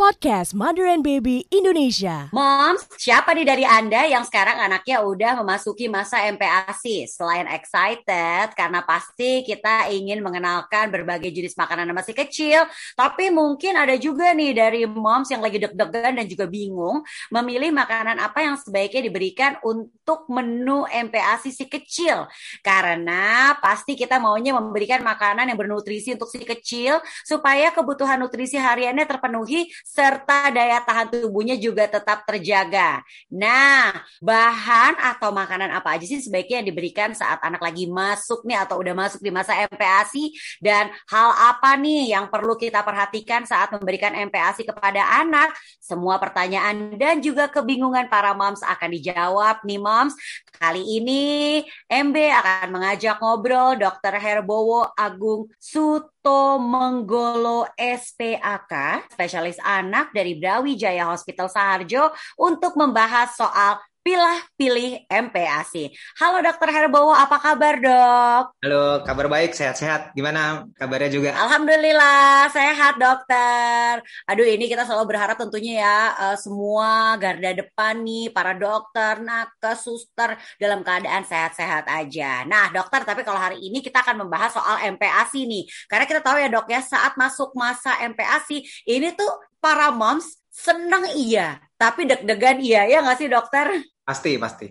podcast Mother and Baby Indonesia. Moms, siapa nih dari Anda yang sekarang anaknya udah memasuki masa MPASI? Selain excited, karena pasti kita ingin mengenalkan berbagai jenis makanan masih kecil, tapi mungkin ada juga nih dari moms yang lagi deg-degan dan juga bingung memilih makanan apa yang sebaiknya diberikan untuk menu MPASI si kecil. Karena pasti kita maunya memberikan makanan yang bernutrisi untuk si kecil supaya kebutuhan nutrisi hariannya terpenuhi serta daya tahan tubuhnya juga tetap terjaga. Nah, bahan atau makanan apa aja sih sebaiknya diberikan saat anak lagi masuk nih atau udah masuk di masa MPASI dan hal apa nih yang perlu kita perhatikan saat memberikan MPASI kepada anak? Semua pertanyaan dan juga kebingungan para moms akan dijawab nih moms. Kali ini MB akan mengajak ngobrol Dr. Herbowo Agung Suto Menggolo SPAK, spesialis anak dari Brawijaya Hospital Saharjo untuk membahas soal pilah-pilih MPASI. Halo Dokter Herbowo, apa kabar dok? Halo, kabar baik, sehat-sehat. Gimana kabarnya juga? Alhamdulillah, sehat dokter. Aduh ini kita selalu berharap tentunya ya uh, semua garda depan nih, para dokter, nakes, suster dalam keadaan sehat-sehat aja. Nah dokter, tapi kalau hari ini kita akan membahas soal MPASI nih. Karena kita tahu ya dok ya, saat masuk masa MPASI, ini tuh para moms senang iya, tapi deg-degan iya, ya nggak sih dokter? Pasti, pasti.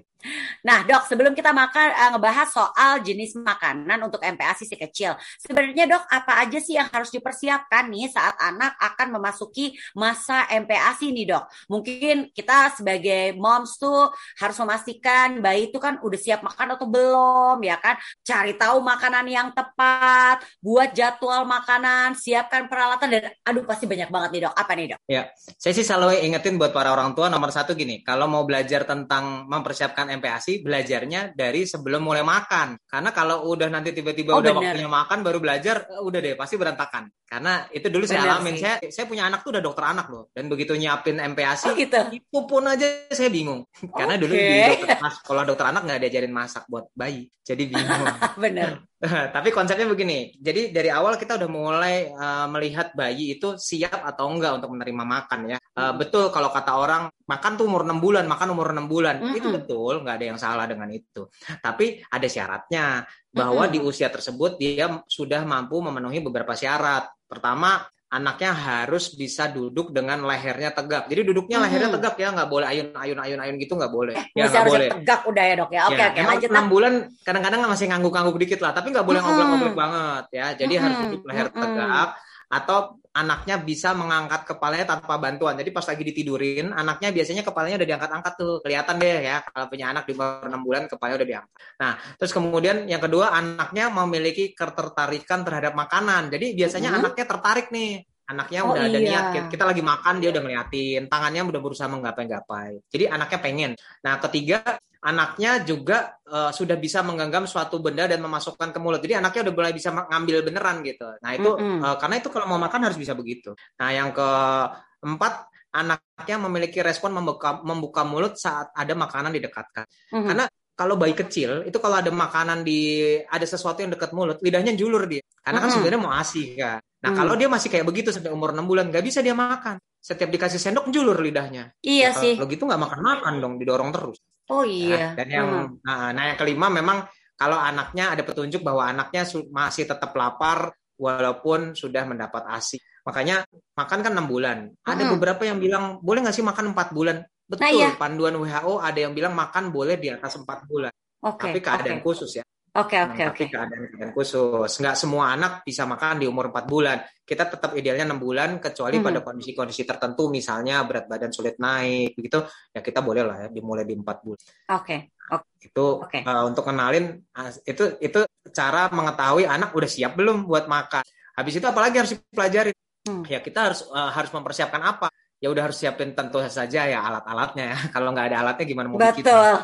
Nah, dok, sebelum kita makan uh, ngebahas soal jenis makanan untuk MPASI si kecil, sebenarnya dok, apa aja sih yang harus dipersiapkan nih saat anak akan memasuki masa MPASI nih dok? Mungkin kita sebagai moms tuh harus memastikan bayi itu kan udah siap makan atau belum, ya kan? Cari tahu makanan yang tepat, buat jadwal makanan, siapkan peralatan dan aduh pasti banyak banget nih dok. Apa nih dok? Ya, saya sih selalu ingetin buat para orang tua nomor satu gini, kalau mau belajar tentang mempersiapkan MPASI belajarnya dari sebelum mulai makan. Karena kalau udah nanti tiba-tiba Oh, udah bener. waktunya makan baru belajar, udah deh pasti berantakan. Karena itu dulu saya Bener alamin. sih. Saya saya punya anak tuh udah dokter anak loh. Dan begitu nyiapin MPASI Oh gitu. itu pun aja saya bingung. Karena dulu di dokter sekolah dokter anak nggak diajarin masak buat bayi. Jadi bingung. Bener. Tapi konsepnya begini, jadi dari awal kita udah mulai uh, melihat bayi itu siap atau enggak untuk menerima makan ya. Uh, betul kalau kata orang makan tuh umur 6 bulan, makan umur 6 bulan. Mm-mm. Itu betul, nggak ada yang salah dengan itu. Tapi ada syaratnya bahwa Mm-mm. di usia tersebut dia sudah mampu memenuhi beberapa syarat. Pertama, anaknya harus bisa duduk dengan lehernya tegak. Jadi duduknya Mm-mm. lehernya tegak ya, nggak boleh ayun-ayun ayun-ayun gitu nggak boleh. Eh, ya nggak harus boleh. tegak udah ya dok ya. Oke Ya, oke emang lanjut. enam bulan kadang-kadang masih ngangguk-ngangguk dikit lah, tapi nggak boleh Mm-mm. ngobrol-ngobrol banget ya. Jadi harus Mm-mm. duduk leher Mm-mm. tegak atau anaknya bisa mengangkat kepalanya tanpa bantuan. Jadi pas lagi ditidurin, anaknya biasanya kepalanya udah diangkat-angkat tuh. Kelihatan deh ya kalau punya anak di bawah 6 bulan kepalanya udah diangkat. Nah, terus kemudian yang kedua anaknya memiliki ketertarikan terhadap makanan. Jadi biasanya Mhm. anaknya tertarik nih. Anaknya Oh, udah ada iya. niat, kita- kita lagi makan dia udah ngeliatin, tangannya udah berusaha menggapai-gapai. Jadi anaknya pengen. Nah, ketiga anaknya juga eh, sudah bisa menggenggam suatu benda dan memasukkan ke mulut. Jadi anaknya udah mulai bisa ngambil beneran gitu. Nah itu Mm-mm. eh, karena itu kalau mau makan harus bisa begitu. Nah yang keempat anaknya memiliki respon membuka membuka mulut saat ada makanan didekatkan. Mhm. Karena kalau bayi kecil itu kalau ada makanan di ada sesuatu yang dekat mulut lidahnya julur dia. Karena kan Mm-mm. sebenarnya mau asih kan. Nah Mm. kalau dia masih kayak begitu sampai umur 6 bulan nggak bisa dia makan. Setiap dikasih sendok julur lidahnya. Iya Ya, sih. Kalau gitu nggak makan-makan dong, didorong terus. Oh Nah, iya. dan yang Hmm. nah, nah, yang kelima memang kalau anaknya ada petunjuk bahwa anaknya masih tetap lapar walaupun sudah mendapat ASI. Makanya makan kan 6 bulan. Ada Mm-mm. beberapa yang bilang boleh nggak sih makan 4 bulan? Betul, Nah, iya. panduan WHO ada yang bilang makan boleh di atas 4 bulan. Oke. Tapi keadaan oke. khusus ya. Oke Nah, oke oke. tapi keadaan-keadaan khusus. Nggak semua anak bisa makan di umur 4 bulan. Kita tetap idealnya 6 bulan, kecuali Mhm. pada kondisi-kondisi tertentu, misalnya berat badan sulit naik, begitu, ya kita boleh lah ya, dimulai di 4 bulan. Oke. Oke. Itu Oke. eh, untuk kenalin, itu itu cara mengetahui anak udah siap belum buat makan. Habis itu apalagi harus dipelajari? Hmm. Ya kita harus eh, harus mempersiapkan apa? Ya udah harus siapin tentu saja ya alat-alatnya ya. Kalau nggak ada alatnya gimana mau bikin? Betul.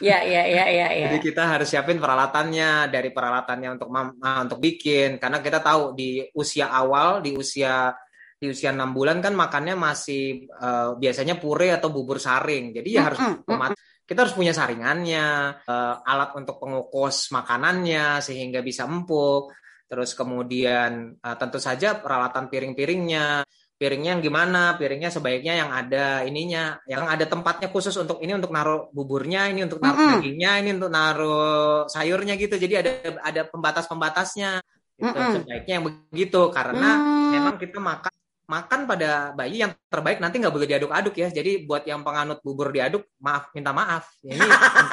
Ya ya ya ya ya. Jadi kita harus siapin peralatannya dari peralatannya untuk ah, untuk bikin karena kita tahu di usia awal di usia di usia enam bulan kan makannya masih eh, biasanya pure atau bubur saring. Jadi ya harus otomatis kita harus punya saringannya, eh, alat untuk pengukus makanannya sehingga bisa empuk. Terus kemudian eh, tentu saja peralatan piring-piringnya. Piringnya yang gimana piringnya sebaiknya yang ada ininya yang ada tempatnya khusus untuk ini untuk naruh buburnya ini untuk naruh Mm-mm. dagingnya ini untuk naruh sayurnya gitu jadi ada ada pembatas pembatasnya itu Mm-mm. sebaiknya yang begitu karena Hmm. memang kita makan makan pada bayi yang terbaik nanti nggak boleh diaduk-aduk ya jadi buat yang penganut bubur diaduk maaf minta maaf ini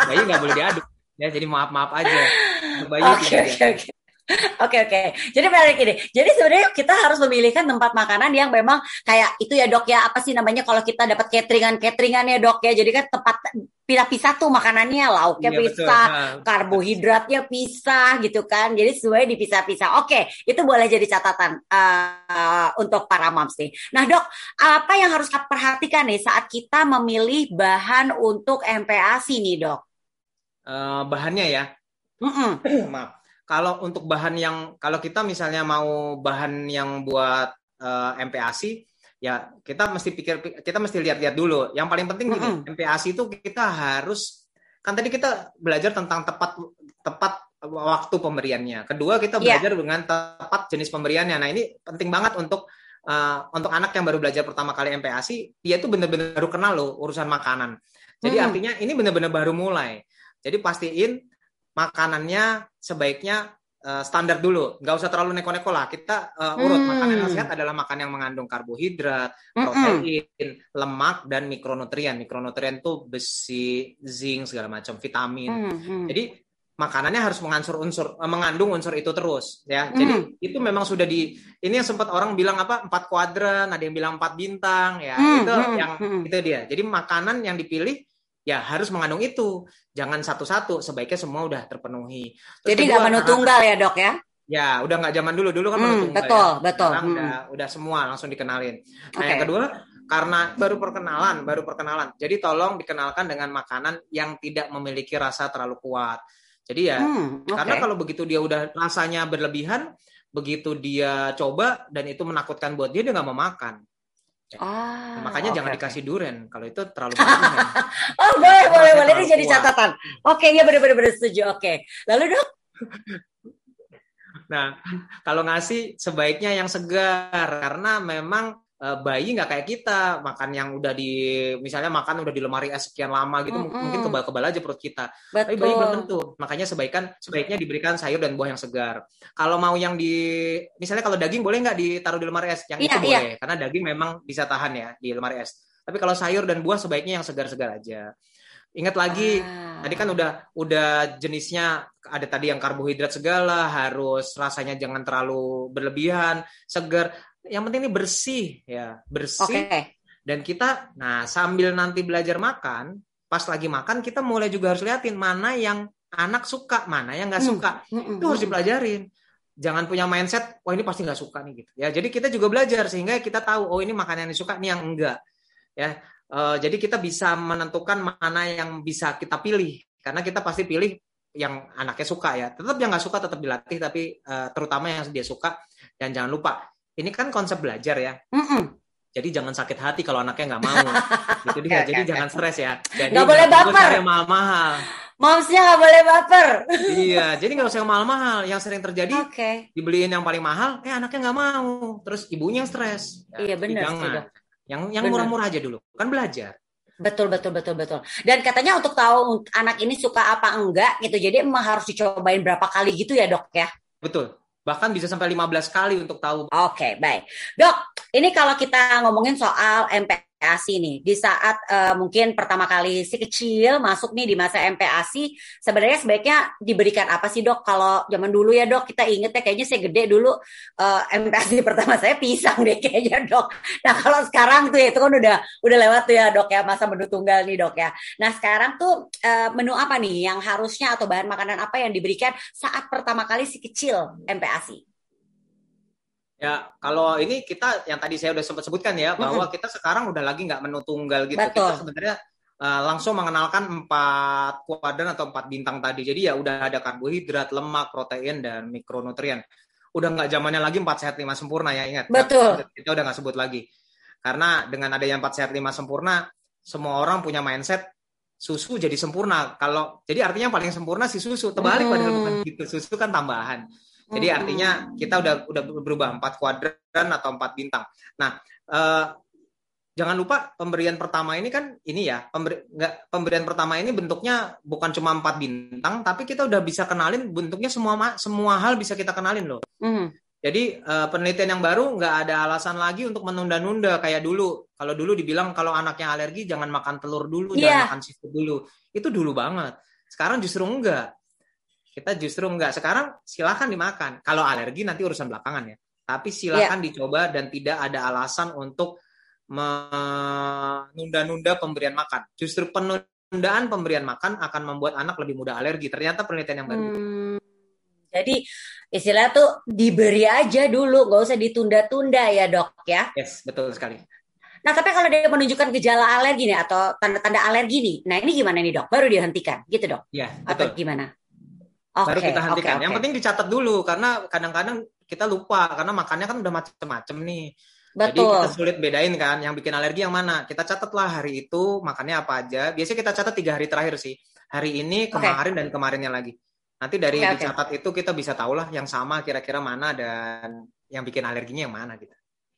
bayi nggak boleh diaduk ya jadi maaf maaf aja bayi Oke tidak oke oke. Oke oke. Jadi menarik ini. Jadi sebenarnya kita harus memilihkan tempat makanan yang memang kayak itu ya dok ya apa sih namanya kalau kita dapat cateringan cateringan ya dok ya. Jadi kan tempat pisah-pisah tuh makanannya lauknya betul. pisah, karbohidratnya pisah gitu kan. Jadi semuanya dipisah-pisah. Oke, itu boleh jadi catatan uh, untuk para moms nih. Nah dok, apa yang harus kita perhatikan nih saat kita memilih bahan untuk MPASI nih dok? eh, bahannya ya Mm-mm. maaf. Kalau untuk bahan yang kalau kita misalnya mau bahan yang buat eh, MPASI, ya kita mesti pikir kita mesti lihat-lihat dulu. Yang paling penting gini, Mm-mm. MPASI itu kita harus kan tadi kita belajar tentang tepat tepat waktu pemberiannya. Kedua kita Iya. belajar dengan tepat jenis pemberiannya. Nah ini penting banget untuk eh, untuk anak yang baru belajar pertama kali MPASI, dia tuh benar-benar baru kenal loh urusan makanan. Jadi Mm-mm. artinya ini benar-benar baru mulai. Jadi pastiin makanannya sebaiknya eh, standar dulu, nggak usah terlalu neko-neko lah. Kita eh, urut Hmm. makanan yang sehat adalah makan yang mengandung karbohidrat, Mm-mm. protein, lemak dan mikronutrien. Mikronutrien tuh besi, zinc segala macam, vitamin. Hmm, hmm. Jadi makanannya harus mengansur unsur eh, mengandung unsur itu terus ya. Hmm. Jadi itu memang sudah di ini yang sempat orang bilang apa empat kuadran, ada yang bilang empat bintang ya. Hmm, itu hmm, yang hmm. itu dia. Jadi makanan yang dipilih ya harus mengandung itu. Jangan satu-satu, sebaiknya semua udah terpenuhi. Terus Jadi nggak menu tunggal ya dok ya? Ya, udah nggak zaman dulu. Dulu kan Hmm, menu tunggal betul, ya. betul. Sekarang Hmm. udah udah semua langsung dikenalin. Nah, Oke. yang kedua karena baru perkenalan, baru perkenalan. Jadi tolong dikenalkan dengan makanan yang tidak memiliki rasa terlalu kuat. Jadi ya, Hmm, oke. karena kalau begitu dia udah rasanya berlebihan, begitu dia coba dan itu menakutkan buat dia, dia nggak mau makan. Ah, Makanya oke, jangan dikasih duren kalau itu terlalu berlebihan. Oh boleh boleh boleh ini jadi catatan. Oke ya benar-benar benar setuju. Oke. Lalu dok? Nah, kalau ngasih sebaiknya yang segar karena memang bayi nggak kayak kita makan yang udah di misalnya makan udah di lemari es sekian lama gitu Mm-mm. mungkin kebal-kebal aja perut kita. Tapi bayi belum Betul. tentu. Makanya sebaikan sebaiknya diberikan sayur dan buah yang segar. Kalau mau yang di misalnya kalau daging boleh nggak ditaruh di lemari es? Yang Iya, itu iya. boleh karena daging memang bisa tahan ya di lemari es. Tapi kalau sayur dan buah sebaiknya yang segar-segar aja. Ingat lagi Ah. Tadi kan udah udah jenisnya ada tadi yang karbohidrat segala, harus rasanya jangan terlalu berlebihan, segar. Yang penting ini bersih ya, bersih. Dan kita nah sambil nanti belajar makan, pas lagi makan kita mulai juga harus liatin mana yang anak suka, mana yang nggak Hmm. suka. Mm-mm. Itu harus dipelajarin. Jangan punya mindset, wah ini pasti nggak suka nih gitu. Ya, jadi kita juga belajar sehingga kita tahu, oh ini makanan yang disuka, ini yang enggak. Ya, Eh, jadi kita bisa menentukan mana yang bisa kita pilih karena kita pasti pilih yang anaknya suka ya. Tetap yang nggak suka tetap dilatih tapi eh, terutama yang dia suka dan jangan lupa ini kan konsep belajar ya. Mm-mm. Jadi jangan sakit hati kalau anaknya nggak mau. gitu dia. Jadi oke, jangan stres ya. Jadi Nggak boleh baper. cari mahal-mahal. Momsnya nggak boleh baper. iya, jadi nggak usah yang mahal-mahal. Yang sering terjadi Oke. dibeliin yang paling mahal, eh anaknya nggak mau. Terus ibunya yang stres. Ya, Iya, benar Jangan. Yang yang Benar. murah-murah aja dulu. Kan belajar. Betul betul betul betul. Dan katanya untuk tahu anak ini suka apa enggak gitu. Jadi emang harus dicobain berapa kali gitu ya dok ya. Betul. Bahkan bisa sampai 15 kali untuk tahu Oke, baik. Dok, ini kalau kita ngomongin soal MPASI nih, di saat eh, mungkin pertama kali si kecil masuk nih di masa MPASI, sebenarnya sebaiknya diberikan apa sih dok? Kalau zaman dulu ya dok, kita inget ya kayaknya saya gede dulu eh, MPASI pertama saya pisang deh kayaknya dok. Nah kalau sekarang tuh ya itu kan udah udah lewat tuh ya dok ya masa menu tunggal nih dok ya. Nah sekarang tuh eh, menu apa nih yang harusnya atau bahan makanan apa yang diberikan saat pertama kali si kecil MPASI? Ya, kalau ini kita yang tadi saya udah sempat sebutkan ya bahwa kita sekarang udah lagi nggak menu tunggal gitu. Betul. Kita sebenarnya uh, langsung mengenalkan empat kuadran atau empat bintang tadi. Jadi ya udah ada karbohidrat, lemak, protein dan mikronutrien. Udah nggak zamannya lagi empat sehat lima sempurna ya ingat. Betul. Kita udah nggak sebut lagi. Karena dengan adanya empat sehat lima sempurna, semua orang punya mindset susu jadi sempurna. Kalau jadi artinya yang paling sempurna si susu. Terbalik Hmm. padahal bukan gitu. Susu kan tambahan. Jadi Mm-mm. artinya kita udah udah berubah empat kuadran atau empat bintang. Nah uh, jangan lupa pemberian pertama ini kan ini ya pemberi, nggak pemberian pertama ini bentuknya bukan cuma empat bintang tapi kita udah bisa kenalin bentuknya semua semua hal bisa kita kenalin loh mm. jadi uh, penelitian yang baru nggak ada alasan lagi untuk menunda-nunda kayak dulu kalau dulu dibilang kalau anaknya alergi jangan makan telur dulu yeah. jangan makan seafood dulu itu dulu banget sekarang justru enggak kita justru enggak sekarang silahkan dimakan kalau alergi nanti urusan belakangan ya tapi silahkan yeah. dicoba dan tidak ada alasan untuk menunda-nunda pemberian makan. Justru penundaan pemberian makan akan membuat anak lebih mudah alergi. Ternyata penelitian yang baru. Hmm, jadi istilah tuh diberi aja dulu, nggak usah ditunda-tunda ya dok ya. Yes, betul sekali. Nah, tapi kalau dia menunjukkan gejala alergi nih atau tanda-tanda alergi nih, nah ini gimana nih dok? Baru dihentikan, gitu dok? Iya, betul. Atau gimana? Okay, Baru kita hentikan. Okay, okay. Yang penting dicatat dulu karena kadang-kadang kita lupa karena makannya kan udah macem-macem nih. Betul. Jadi kita sulit bedain kan yang bikin alergi yang mana. Kita catatlah hari itu makannya apa aja. Biasanya kita catat tiga hari terakhir sih. Hari ini, kemarin okay. dan kemarinnya lagi. Nanti dari okay, dicatat okay. itu kita bisa tahu lah yang sama kira-kira mana dan yang bikin alerginya yang mana gitu.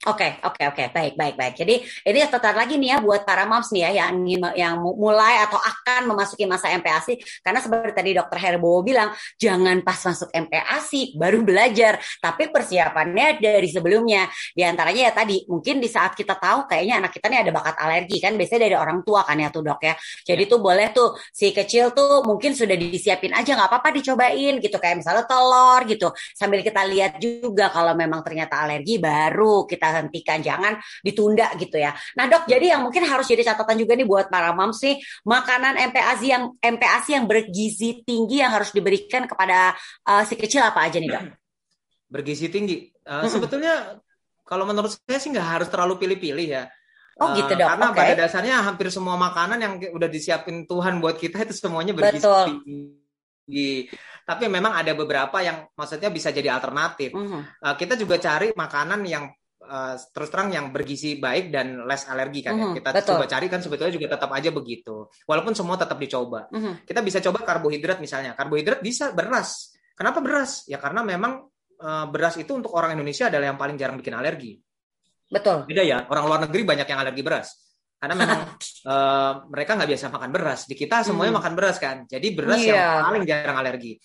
Oke, okay, oke, okay, oke, okay. baik, baik, baik. Jadi ini tetap lagi nih ya buat para moms nih ya yang yang mulai atau akan memasuki masa MPASI karena seperti tadi Dokter Herbo bilang jangan pas masuk MPASI baru belajar, tapi persiapannya dari sebelumnya. Di antaranya ya tadi mungkin di saat kita tahu kayaknya anak kita nih ada bakat alergi kan biasanya dari orang tua kan ya tuh dok ya. Jadi tuh boleh tuh si kecil tuh mungkin sudah disiapin aja nggak apa-apa dicobain gitu kayak misalnya telur gitu sambil kita lihat juga kalau memang ternyata alergi baru kita kita hentikan, jangan ditunda gitu ya. Nah dok, jadi yang mungkin harus jadi catatan juga nih buat para moms sih, makanan MPASI yang MPASI yang bergizi tinggi yang harus diberikan kepada uh, si kecil apa aja nih dok? Bergizi tinggi, uh, sebetulnya kalau menurut saya sih nggak harus terlalu pilih-pilih ya. Oh gitu dok. Karena okay. pada dasarnya hampir semua makanan yang udah disiapin Tuhan buat kita itu semuanya bergizi Betul. tinggi. Tapi memang ada beberapa yang maksudnya bisa jadi alternatif. Uh -huh. uh, kita juga cari makanan yang uh, terus terang yang bergizi baik dan less alergi kan mm-hmm, ya. Kita betul. coba cari kan sebetulnya juga tetap aja begitu. Walaupun semua tetap dicoba. Mm-hmm. Kita bisa coba karbohidrat misalnya. Karbohidrat bisa beras. Kenapa beras? Ya karena memang uh, beras itu untuk orang Indonesia adalah yang paling jarang bikin alergi. Betul. Beda ya. Orang luar negeri banyak yang alergi beras. Karena memang uh, mereka nggak biasa makan beras. Di kita semuanya mm. makan beras kan. Jadi beras yeah. yang paling jarang alergi.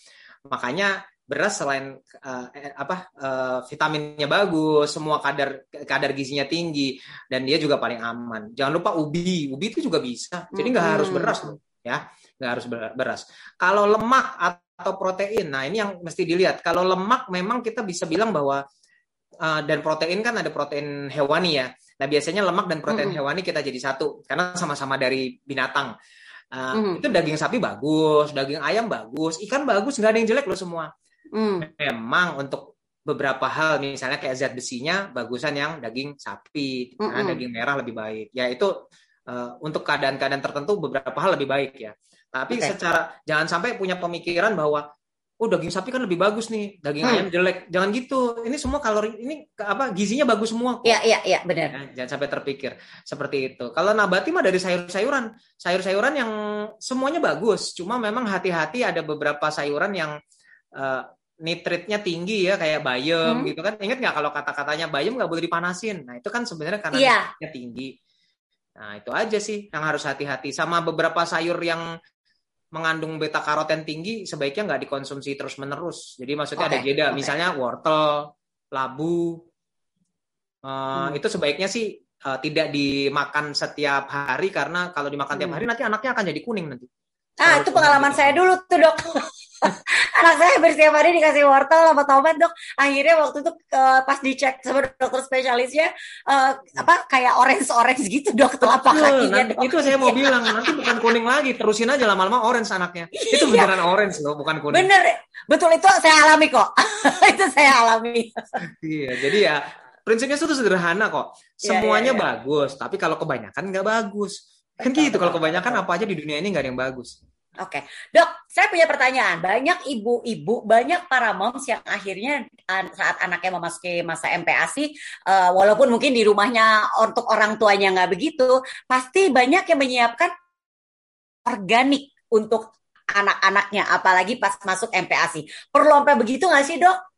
Makanya beras selain uh, apa uh, vitaminnya bagus, semua kadar kadar gizinya tinggi dan dia juga paling aman. Jangan lupa ubi, ubi itu juga bisa. Jadi nggak hmm. harus beras ya, nggak harus beras. Kalau lemak atau protein, nah ini yang mesti dilihat. Kalau lemak memang kita bisa bilang bahwa uh, dan protein kan ada protein hewani ya. Nah biasanya lemak dan protein hmm. hewani kita jadi satu karena sama-sama dari binatang. Uh, hmm. Itu daging sapi bagus, daging ayam bagus, ikan bagus, nggak ada yang jelek loh semua. Hmm. Memang untuk beberapa hal misalnya kayak zat besinya bagusan yang daging sapi mm karena daging merah lebih baik. Ya itu uh, untuk keadaan-keadaan tertentu beberapa hal lebih baik ya. Tapi okay. secara jangan sampai punya pemikiran bahwa oh daging sapi kan lebih bagus nih, daging hmm. ayam jelek. Jangan gitu. Ini semua kalori ini apa gizinya bagus semua. Iya iya iya benar. Ya, jangan sampai terpikir seperti itu. Kalau nabati mah dari sayur-sayuran, sayur-sayuran yang semuanya bagus. Cuma memang hati-hati ada beberapa sayuran yang uh, nitritnya tinggi ya kayak bayam hmm. gitu kan ingat nggak kalau kata-katanya bayam nggak boleh dipanasin nah itu kan sebenarnya karena yeah. nitritnya tinggi nah itu aja sih yang harus hati-hati sama beberapa sayur yang mengandung beta karoten tinggi sebaiknya nggak dikonsumsi terus menerus jadi maksudnya okay. ada jeda okay. misalnya wortel labu uh, hmm. itu sebaiknya sih uh, tidak dimakan setiap hari karena kalau dimakan hmm. tiap hari nanti anaknya akan jadi kuning nanti ah itu pengalaman saya dulu tuh dok anak saya bersetiap hari dikasih wortel sama tomat dok. Akhirnya waktu itu uh, pas dicek sama dokter spesialisnya uh, apa kayak orange orange gitu dok telapak kakinya dok. itu saya mau bilang nanti bukan kuning lagi terusin aja lama-lama orange anaknya. Itu iya. beneran orange loh bukan kuning. Bener. Betul itu saya alami kok. Itu saya alami. Iya jadi ya prinsipnya itu sederhana kok. Iya, semuanya yeah, yeah, yeah. bagus tapi kalau kebanyakan nggak bagus. Kan gitu kalau kebanyakan apa aja di dunia ini nggak ada yang bagus Oke, dok, saya punya pertanyaan. Banyak ibu-ibu, banyak para moms yang akhirnya saat anaknya memasuki masa MPASI, uh, walaupun mungkin di rumahnya untuk orang tuanya nggak begitu, pasti banyak yang menyiapkan organik untuk anak-anaknya, apalagi pas masuk MPASI. Perlu sampai begitu nggak sih dok?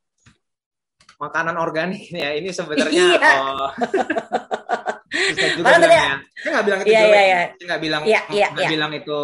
makanan organik ya ini sebenarnya Iya. oh, bisa juga bilangnya. Saya nggak bilang itu Iya, jelek. iya, iya. Saya nggak bilang iya, nggak iya. bilang itu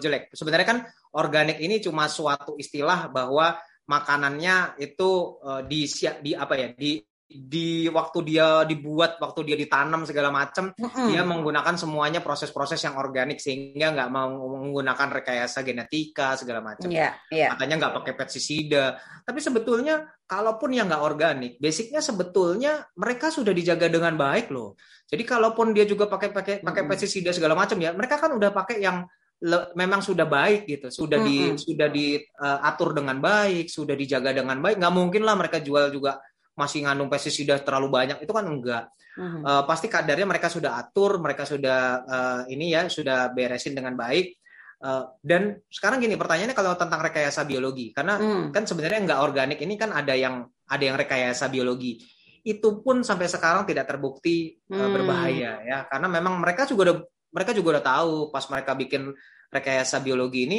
jelek. Sebenarnya kan organik ini cuma suatu istilah bahwa makanannya itu eh, di di apa ya di di waktu dia dibuat waktu dia ditanam segala macam Mm-mm. dia menggunakan semuanya proses-proses yang organik sehingga nggak mau menggunakan rekayasa genetika segala macam Iya, iya. katanya nggak pakai pestisida. Tapi sebetulnya kalaupun yang nggak organik, basicnya sebetulnya mereka sudah dijaga dengan baik loh. Jadi kalaupun dia juga pakai pakai pakai Mm-mm. pestisida segala macam ya, mereka kan udah pakai yang le- memang sudah baik gitu, sudah di Mm-mm. sudah diatur dengan baik, sudah dijaga dengan baik. Nggak mungkin lah mereka jual juga masih ngandung pestisida terlalu banyak itu kan enggak. Mhm. Eh, pasti kadarnya mereka sudah atur, mereka sudah eh, ini ya sudah beresin dengan baik. Eh, dan sekarang gini pertanyaannya kalau tentang rekayasa biologi, karena Hmm. kan sebenarnya nggak organik ini kan ada yang ada yang rekayasa biologi. Itu pun sampai sekarang tidak terbukti eh, Hmm. berbahaya ya, karena memang mereka juga udah mereka juga udah tahu pas mereka bikin rekayasa biologi ini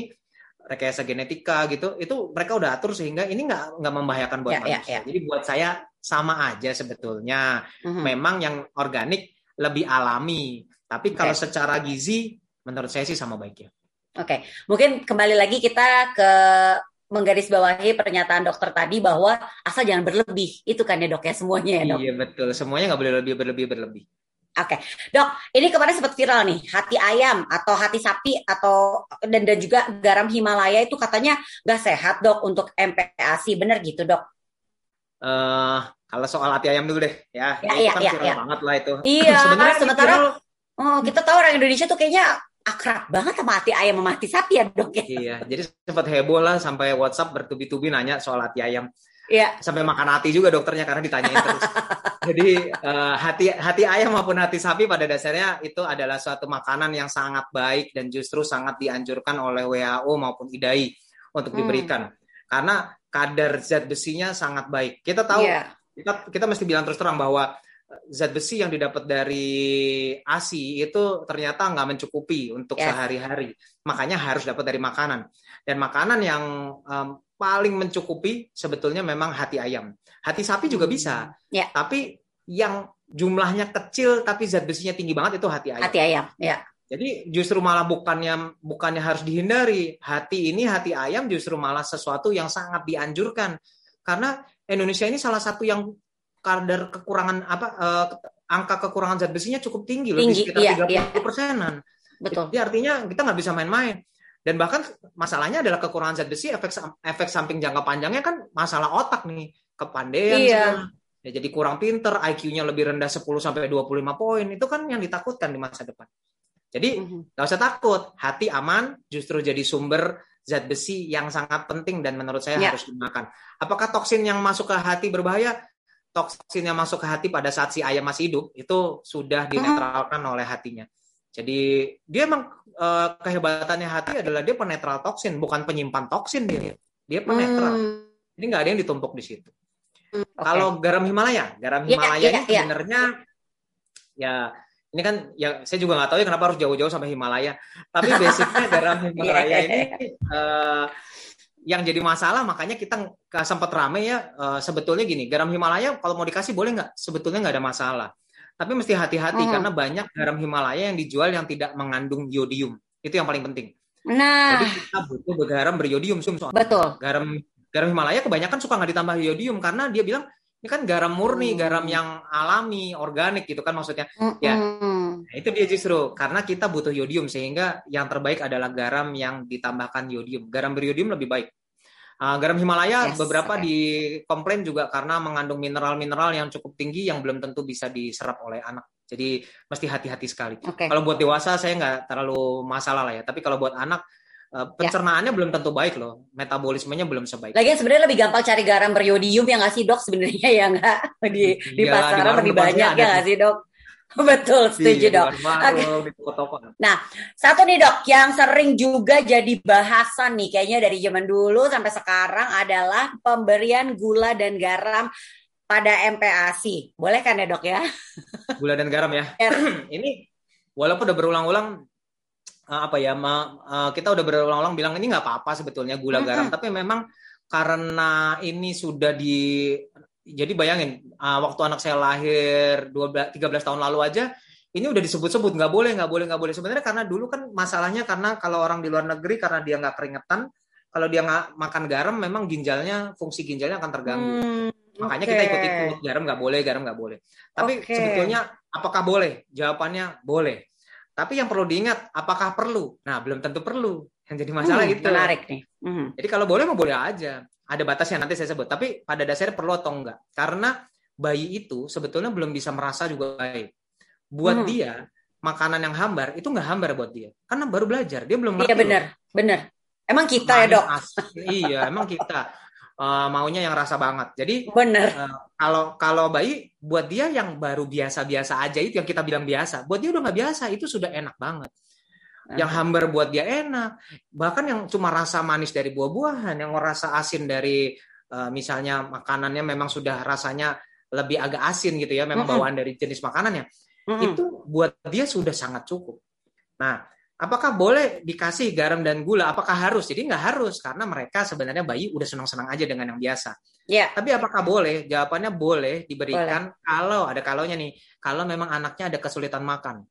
rekayasa genetika gitu itu mereka udah atur sehingga ini nggak nggak membahayakan buat Ya, ya, manusia. ya. Jadi buat saya sama aja sebetulnya Mhm. memang yang organik lebih alami. Tapi Oke. kalau secara gizi, menurut saya sih sama baiknya. Oke, mungkin kembali lagi kita ke menggarisbawahi pernyataan dokter tadi bahwa asal jangan berlebih. Itu kan ya dok ya semuanya ya dok. Iya betul, semuanya nggak boleh lebih berlebih berlebih. Oke, dok, ini kemarin sempat viral nih, hati ayam atau hati sapi atau dan dan juga garam Himalaya itu katanya nggak sehat dok untuk MPASI, bener gitu dok? eh kalau soal hati ayam dulu deh, ya, Ya, itu iya, kan iya, viral iya. banget lah itu. Iya, Sebenarnya sementara viral- oh, kita tahu orang Indonesia tuh kayaknya akrab banget sama hati ayam sama hati sapi ya dok ya. Iya, jadi sempat heboh lah sampai WhatsApp bertubi-tubi nanya soal hati ayam. Iya, Sampai makan hati juga dokternya karena ditanyain terus. Jadi eh, hati hati ayam maupun hati sapi pada dasarnya itu adalah suatu makanan yang sangat baik dan justru sangat dianjurkan oleh WHO maupun IDAI untuk Hmm. diberikan. Karena kadar zat besinya sangat baik. Kita tahu iya, kita kita mesti bilang terus terang bahwa zat besi yang didapat dari ASI itu ternyata nggak mencukupi untuk Yes. sehari-hari. Makanya harus dapat dari makanan. Dan makanan yang em, paling mencukupi sebetulnya memang hati ayam. Hati sapi juga bisa. Ya. Tapi yang jumlahnya kecil tapi zat besinya tinggi banget itu hati ayam. hati ayam. Ya, Jadi justru malah bukannya bukannya harus dihindari. Hati ini hati ayam justru malah sesuatu yang sangat dianjurkan. Karena Indonesia ini salah satu yang kadar kekurangan apa eh, angka kekurangan zat besinya cukup tinggi, lebih Tinggi, sekitar iya, 30 iya. persenan. betul. Jadi artinya kita nggak bisa main-main. Dan bahkan masalahnya adalah kekurangan zat besi efek efek samping jangka panjangnya kan masalah otak nih, kepandaian Iya. segala. Ya jadi kurang pinter, IQ-nya lebih rendah 10 sampai 25 poin. Itu kan yang ditakutkan di masa depan. Jadi Mhm. nggak usah takut, hati aman justru jadi sumber zat besi yang sangat penting dan menurut saya Ya. harus dimakan. Apakah toksin yang masuk ke hati berbahaya? Toksin yang masuk ke hati pada saat si ayam masih hidup itu sudah dinetralkan oleh hatinya. Jadi dia emang eh, kehebatannya hati adalah dia penetral toksin, bukan penyimpan toksin dia. Dia penetral. Hmm, Jadi nggak ada yang ditumpuk di situ. oke. Kalau garam Himalaya, garam Iya, Himalaya iya, ini iya. sebenarnya ya ini kan ya saya juga nggak tahu ya kenapa harus jauh-jauh sampai Himalaya. Tapi basicnya garam Himalaya ini eh, yang jadi masalah makanya kita sempat rame ya eh, sebetulnya gini garam Himalaya kalau mau dikasih boleh nggak? Sebetulnya nggak ada masalah. Tapi mesti hati-hati Hmm. karena banyak garam Himalaya yang dijual yang tidak mengandung iodium. Itu yang paling penting. Nah, Jadi kita butuh garam beriodium. Sum, soalnya betul. garam garam Himalaya kebanyakan suka nggak ditambah iodium karena dia bilang ini kan garam murni, Hmm. garam yang alami, organik gitu kan maksudnya. Ya. Mm-mm. Nah, itu dia justru karena kita butuh iodium sehingga yang terbaik adalah garam yang ditambahkan iodium. Garam beriodium lebih baik. Ah, garam Himalaya Yes, beberapa oke. dikomplain juga karena mengandung mineral-mineral yang cukup tinggi yang belum tentu bisa diserap oleh anak. Jadi mesti hati-hati sekali. Oke. Kalau buat dewasa saya nggak terlalu masalah lah ya. Tapi kalau buat anak Ya. eh, pencernaannya belum tentu baik loh. Metabolismenya belum sebaik. Lagian sebenarnya lebih gampang cari garam beriodium yang nggak sih dok sebenarnya ya nggak di di Iya, pasaran warung lebih banyak ya nggak sih dok? Betul, setuju Iya, dok. di warung-warung, di toko-toko. Satu nih dok, yang sering juga jadi bahasan nih kayaknya dari zaman dulu sampai sekarang adalah pemberian gula dan garam pada MPASI. Boleh kan ya dok ya? Gula dan garam ya. Ya. ini walaupun udah berulang-ulang apa ya, ma- eh, kita udah berulang-ulang bilang ini nggak apa-apa sebetulnya gula Mm-mm. garam, tapi memang karena ini sudah di jadi bayangin uh, waktu anak saya lahir 12 13 tahun lalu aja ini udah disebut-sebut nggak boleh nggak boleh nggak boleh sebenarnya karena dulu kan masalahnya karena kalau orang di luar negeri karena dia nggak keringetan kalau dia nggak makan garam memang ginjalnya fungsi ginjalnya akan terganggu Hmm, makanya oke. kita ikut-ikut garam nggak boleh garam nggak boleh tapi Oke. sebetulnya apakah boleh jawabannya boleh tapi yang perlu diingat apakah perlu nah belum tentu perlu yang jadi masalah Hmm, gitu Menarik nih. Hmm. jadi kalau boleh mau boleh aja ada batasnya nanti saya sebut tapi pada dasarnya perlu atau enggak karena bayi itu sebetulnya belum bisa merasa juga baik buat Hmm. dia makanan yang hambar itu nggak hambar buat dia karena baru belajar dia belum Iya benar, benar. Emang kita ya Manis, dok? asin. iya emang kita eh, maunya yang rasa banget. Jadi Bener. Eh, kalau kalau bayi buat dia yang baru biasa-biasa aja itu yang kita bilang biasa buat dia udah nggak biasa itu sudah enak banget. Yang hambar buat dia enak. Bahkan yang cuma rasa manis dari buah-buahan yang rasa asin dari eh, misalnya makanannya memang sudah rasanya lebih agak asin gitu ya memang bawaan dari jenis makanannya itu buat dia sudah sangat cukup. Nah apakah boleh dikasih garam dan gula apakah harus jadi nggak harus karena mereka sebenarnya bayi udah senang-senang aja dengan yang biasa Ya, tapi apakah boleh? Jawabannya boleh diberikan kalau ada kalaunya nih, kalau memang anaknya ada kesulitan makan.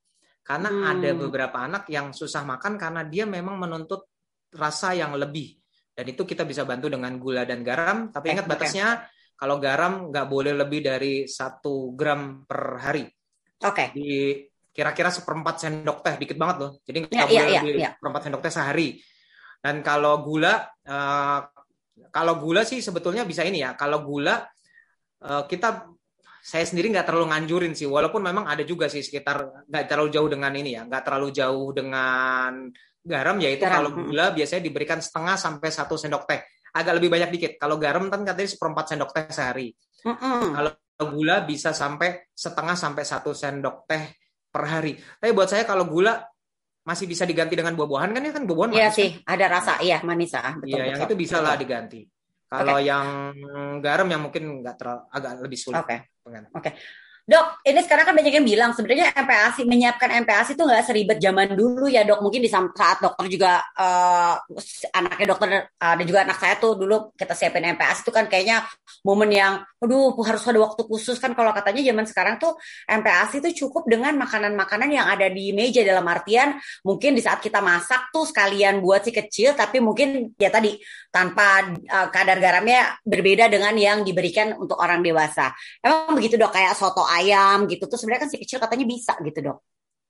Karena Hmm. ada beberapa anak yang susah makan karena dia memang menuntut rasa yang lebih. Dan itu kita bisa bantu dengan gula dan garam. Tapi ingat oke. batasnya, kalau garam nggak boleh lebih dari satu gram per hari. oke. Di kira-kira seperempat sendok teh, dikit banget loh. Jadi Ya, nggak iya, boleh iya, lebih iya. seperempat sendok teh sehari. Dan kalau gula, eh, kalau gula sih sebetulnya bisa ini ya. Kalau gula eh, kita saya sendiri nggak terlalu nganjurin sih, walaupun memang ada juga sih sekitar nggak terlalu jauh dengan ini ya, nggak terlalu jauh dengan garam, yaitu Garam, kalau mm. gula biasanya diberikan setengah sampai satu sendok teh, agak lebih banyak dikit. Kalau garam kan katanya seperempat sendok teh sehari. Mm-mm. Kalau gula bisa sampai setengah sampai satu sendok teh per hari. Tapi buat saya kalau gula masih bisa diganti dengan buah-buahan kan ya kan buah-buahan Iya manis sih, ada rasa. Iya, manis ah. Betul, Iya, yang betul. itu bisa lah diganti. Kalau yang garam yang mungkin nggak terlalu agak lebih sulit. Oke. Pengen. Dok, ini sekarang kan banyak yang bilang sebenarnya MPASI menyiapkan MPASI itu nggak seribet zaman dulu ya dok. Mungkin di saat dokter juga eh, anaknya dokter eh, dan juga anak saya tuh dulu kita siapin MPASI itu kan kayaknya momen yang, aduh harus ada waktu khusus kan kalau katanya zaman sekarang tuh MPASI itu cukup dengan makanan-makanan yang ada di meja dalam artian mungkin di saat kita masak tuh sekalian buat si kecil tapi mungkin ya tadi tanpa eh, kadar garamnya berbeda dengan yang diberikan untuk orang dewasa. Emang begitu dok kayak soto ayam gitu tuh sebenarnya kan si kecil katanya bisa gitu dok.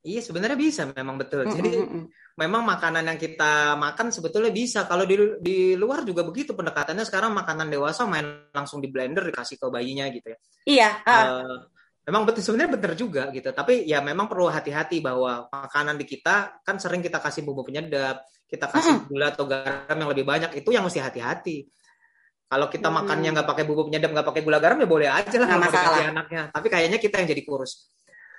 Iya sebenarnya bisa memang betul. Mm, Jadi mm, mm. memang makanan yang kita makan sebetulnya bisa. Kalau di di luar juga begitu pendekatannya sekarang makanan dewasa main langsung di blender dikasih ke bayinya gitu ya. Iya. ah, Eh, memang betul sebenarnya benar juga gitu. Tapi ya memang perlu hati-hati bahwa makanan di kita kan sering kita kasih bumbu penyedap, kita kasih gula atau garam yang lebih banyak itu yang mesti hati-hati. Kalau kita Hmm. makannya nggak pakai bumbu penyedap, nggak pakai gula garam ya boleh aja lah Nggak masalah. anaknya. Tapi kayaknya kita yang jadi kurus.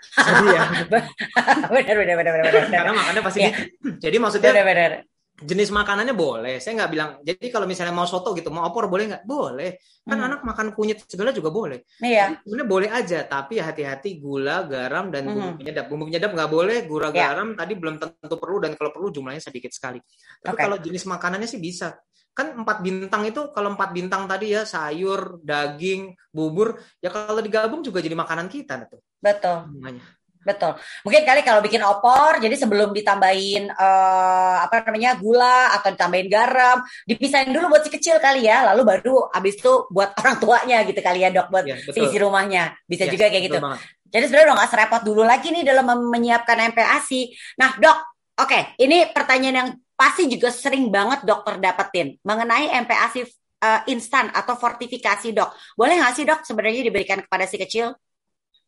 Jadi ya, benar benar benar benar benar. karena makannya pasti dikit. Jadi maksudnya Benar benar. jenis makanannya boleh. Saya nggak bilang. Jadi kalau misalnya mau soto gitu, mau opor boleh nggak? Boleh. Kan Hmm. anak makan kunyit segala juga boleh. Iya. Sebenarnya boleh aja, tapi hati-hati gula, garam, dan bumbu Mhm. penyedap. Bumbu penyedap nggak boleh, gula Ya. garam tadi belum tentu perlu dan kalau perlu jumlahnya sedikit sekali. Tapi Oke. kalau jenis makanannya sih bisa. Kan empat bintang itu kalau empat bintang tadi ya sayur, daging, bubur, ya kalau digabung juga jadi makanan kita tuh Betul. semuanya. Betul. Mungkin kali kalau bikin opor, jadi sebelum ditambahin eh, apa namanya gula atau ditambahin garam, dipisahin dulu buat si kecil kali ya, lalu baru abis itu buat orang tuanya gitu kali ya dok, buat Ya, betul. isi rumahnya. Bisa Ya, juga kayak gitu. banget. Jadi sebenarnya udah nggak serepot dulu lagi nih dalam menyiapkan MPASI. Nah dok, oke, ini pertanyaan yang pasti juga sering banget dokter dapetin mengenai MPASI eh, instan atau fortifikasi dok. Boleh nggak sih dok sebenarnya diberikan kepada si kecil?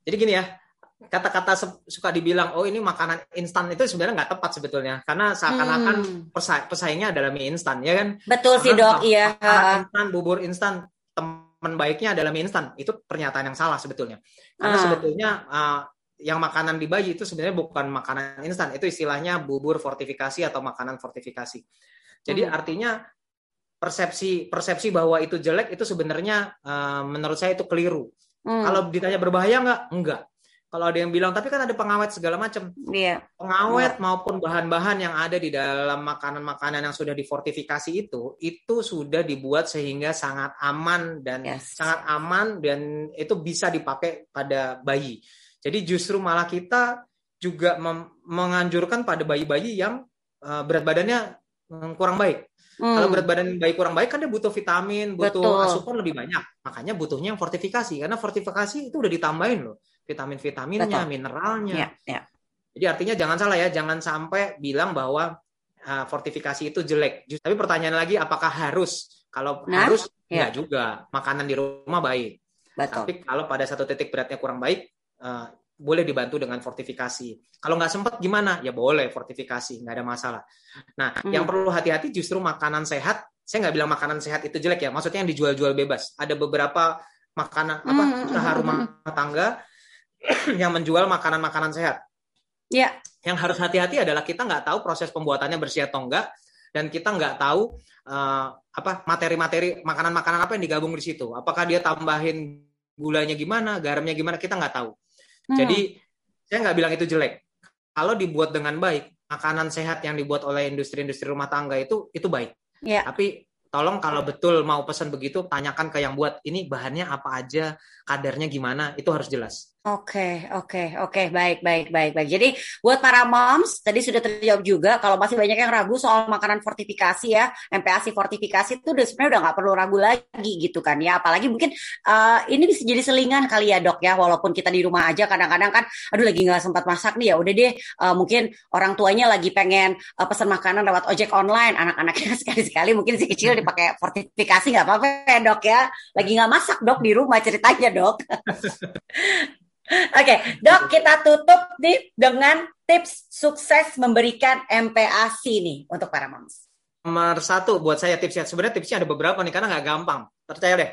Jadi gini ya, kata-kata suka dibilang, oh ini makanan instan itu sebenarnya nggak tepat sebetulnya. Karena seakan-akan Hmm. pesa- pesaingnya adalah mie instan, ya kan? Betul sih dok, iya. instan, bubur instan, teman baiknya adalah mie instan. Itu pernyataan yang salah sebetulnya. Karena Ah. sebetulnya uh, yang makanan di bayi itu sebenarnya bukan makanan instan, itu istilahnya bubur fortifikasi atau makanan fortifikasi. Jadi Hmm. artinya persepsi persepsi bahwa itu jelek itu sebenarnya uh, menurut saya itu keliru. Hmm. Kalau ditanya berbahaya nggak? Enggak. kalau ada yang bilang tapi kan ada pengawet segala macam. Iya. Pengawet maupun bahan-bahan yang ada di dalam makanan-makanan yang sudah difortifikasi itu itu sudah dibuat sehingga sangat aman dan Yes. sangat aman dan itu bisa dipakai pada bayi. Jadi justru malah kita juga menganjurkan pada bayi-bayi yang eh, berat badannya kurang baik. Hmm. Kalau berat badan bayi kurang baik kan dia butuh vitamin, butuh Betul. asupan lebih banyak. Makanya butuhnya yang fortifikasi karena fortifikasi itu udah ditambahin loh vitamin-vitaminnya, mineralnya. Ya, ya. Jadi artinya jangan salah ya, jangan sampai bilang bahwa uh, fortifikasi itu jelek. Tapi pertanyaan lagi apakah harus? Kalau Nah, harus ya. enggak juga. Makanan di rumah baik. Betul. Tapi kalau pada satu titik beratnya kurang baik, uh, boleh dibantu dengan fortifikasi. Kalau nggak sempat gimana? Ya boleh fortifikasi, nggak ada masalah. Nah, Hmm. yang perlu hati-hati justru makanan sehat. Saya nggak bilang makanan sehat itu jelek ya. Maksudnya yang dijual-jual bebas. Ada beberapa makanan apa Hmm, hmm, usaha hmm, rumah tangga yang menjual makanan-makanan sehat. Ya, Yang harus hati-hati adalah kita nggak tahu proses pembuatannya bersih atau enggak, dan kita nggak tahu eh, apa materi-materi makanan-makanan apa yang digabung di situ. Apakah dia tambahin gulanya gimana, garamnya gimana, kita nggak tahu. Hmm. Jadi saya nggak bilang itu jelek. Kalau dibuat dengan baik, makanan sehat yang dibuat oleh industri-industri rumah tangga itu itu baik. ya. Tapi tolong kalau betul mau pesan begitu, tanyakan ke yang buat ini bahannya apa aja, kadarnya gimana, itu harus jelas. Oke, oke, oke, baik, baik, baik, baik. Jadi buat para moms, tadi sudah terjawab juga. Kalau masih banyak yang ragu soal makanan fortifikasi ya, MPASI fortifikasi itu udah sebenarnya udah nggak perlu ragu lagi gitu kan ya. Apalagi mungkin eh, ini bisa jadi selingan kali ya dok ya. Walaupun kita di rumah aja, kadang-kadang kan, aduh lagi nggak sempat masak nih ya. Udah deh, eh, mungkin orang tuanya lagi pengen eh, pesan makanan lewat ojek online. Anak-anaknya sekali-sekali mungkin si kecil dipakai fortifikasi nggak apa-apa ya dok ya. Lagi nggak masak dok di rumah ceritanya dok. Oke, dok kita tutup nih dengan tips sukses memberikan MPASI nih untuk para moms. Nomor satu buat saya tipsnya sebenarnya tipsnya ada beberapa nih karena nggak gampang. Percaya deh.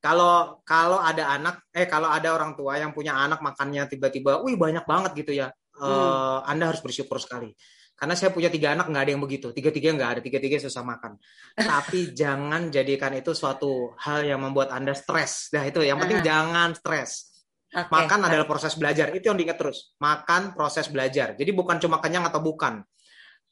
Kalau kalau ada anak eh kalau ada orang tua yang punya anak makannya tiba-tiba, wih banyak banget gitu ya. Hmm. Anda harus bersyukur sekali. Karena saya punya tiga anak nggak ada yang begitu. Tiga-tiga nggak ada. Tiga-tiga susah makan. Tapi jangan jadikan itu suatu hal yang membuat Anda stres. Nah itu yang penting Aha. jangan stres. Oke. Makan adalah proses belajar. Itu yang diingat terus. Makan proses belajar. Jadi bukan cuma kenyang atau bukan.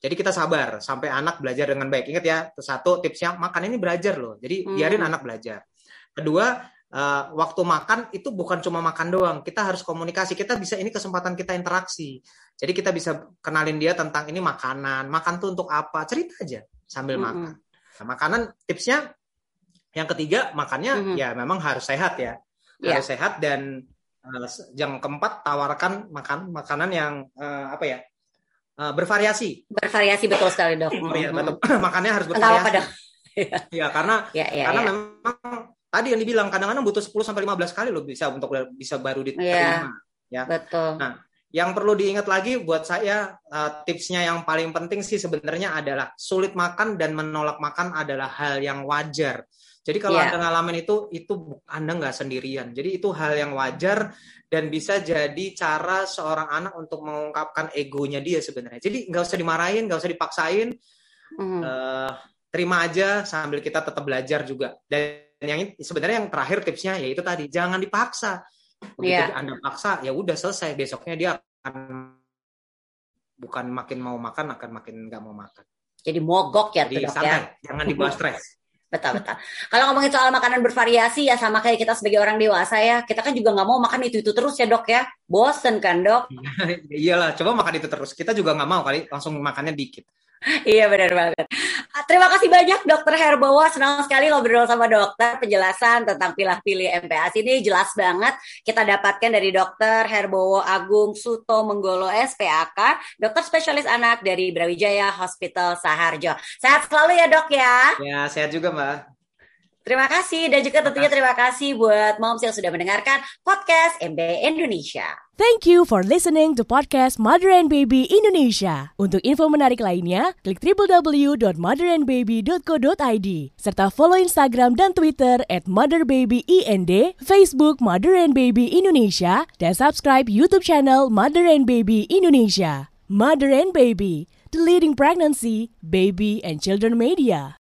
Jadi kita sabar sampai anak belajar dengan baik. Ingat ya, satu tipsnya makan ini belajar loh. Jadi Hmm. biarin anak belajar. Kedua, eh, waktu makan itu bukan cuma makan doang. Kita harus komunikasi. Kita bisa ini kesempatan kita interaksi. Jadi kita bisa kenalin dia tentang ini makanan. Makan tuh untuk apa? Cerita aja sambil Mm-mm. makan. Nah, makanan tipsnya yang ketiga makannya Mhm. ya memang harus sehat ya. Iya. Harus sehat dan eh, yang keempat tawarkan makan makanan yang eh, apa ya? eh, bervariasi. Bervariasi betul sekali dok. Oh iya, betul. Makannya harus bervariasi. dok. Ya, karena Ya, ya, karena ya. memang tadi yang dibilang kadang-kadang butuh 10 sampai 15 kali loh bisa untuk bisa baru diterima. Betul. Nah, Yang perlu diingat lagi buat saya uh, tipsnya yang paling penting sih sebenarnya adalah sulit makan dan menolak makan adalah hal yang wajar. Jadi kalau Iya. Anda ngalamin itu, itu Anda nggak sendirian. Jadi itu hal yang wajar dan bisa jadi cara seorang anak untuk mengungkapkan egonya dia sebenarnya. Jadi nggak usah dimarahin, nggak usah dipaksain, Mhm. eh, terima aja sambil kita tetap belajar juga. Dan yang sebenarnya yang terakhir tipsnya yaitu tadi jangan dipaksa. Begitu Iya. Anda paksa, ya udah selesai. Besoknya dia akan bukan makin mau makan, akan makin nggak mau makan. Jadi mogok ya tuh Jadi dok santai, ya. jangan dibawa stres. Betul betul. Kalau ngomongin soal makanan bervariasi ya sama kayak kita sebagai orang dewasa ya, kita kan juga nggak mau makan itu itu terus ya dok ya. Bosen kan dok? Iyalah, coba makan itu terus. Kita juga nggak mau kali langsung makannya dikit. Iya benar banget. Ah, Terima kasih banyak Dokter Herbowo. Senang sekali ngobrol sama dokter. Penjelasan tentang pilah-pilih MPAS ini jelas banget. Kita dapatkan dari Dokter Herbowo Agung Suto Menggolo SPAK, dokter spesialis anak dari Brawijaya Hospital Saharjo. Sehat selalu ya dok ya. Ya, sehat juga Mbak. Terima kasih dan juga tentunya terima kasih buat moms yang sudah mendengarkan podcast MB Indonesia. Thank you for listening to podcast Mother and Baby Indonesia. Untuk info menarik lainnya, klik www.motherandbaby.co.id serta follow Instagram dan Twitter at motherbabyInd, Facebook Mother and Baby Indonesia, dan subscribe YouTube channel Mother and Baby Indonesia. Mother and Baby, the leading pregnancy, baby, and children media.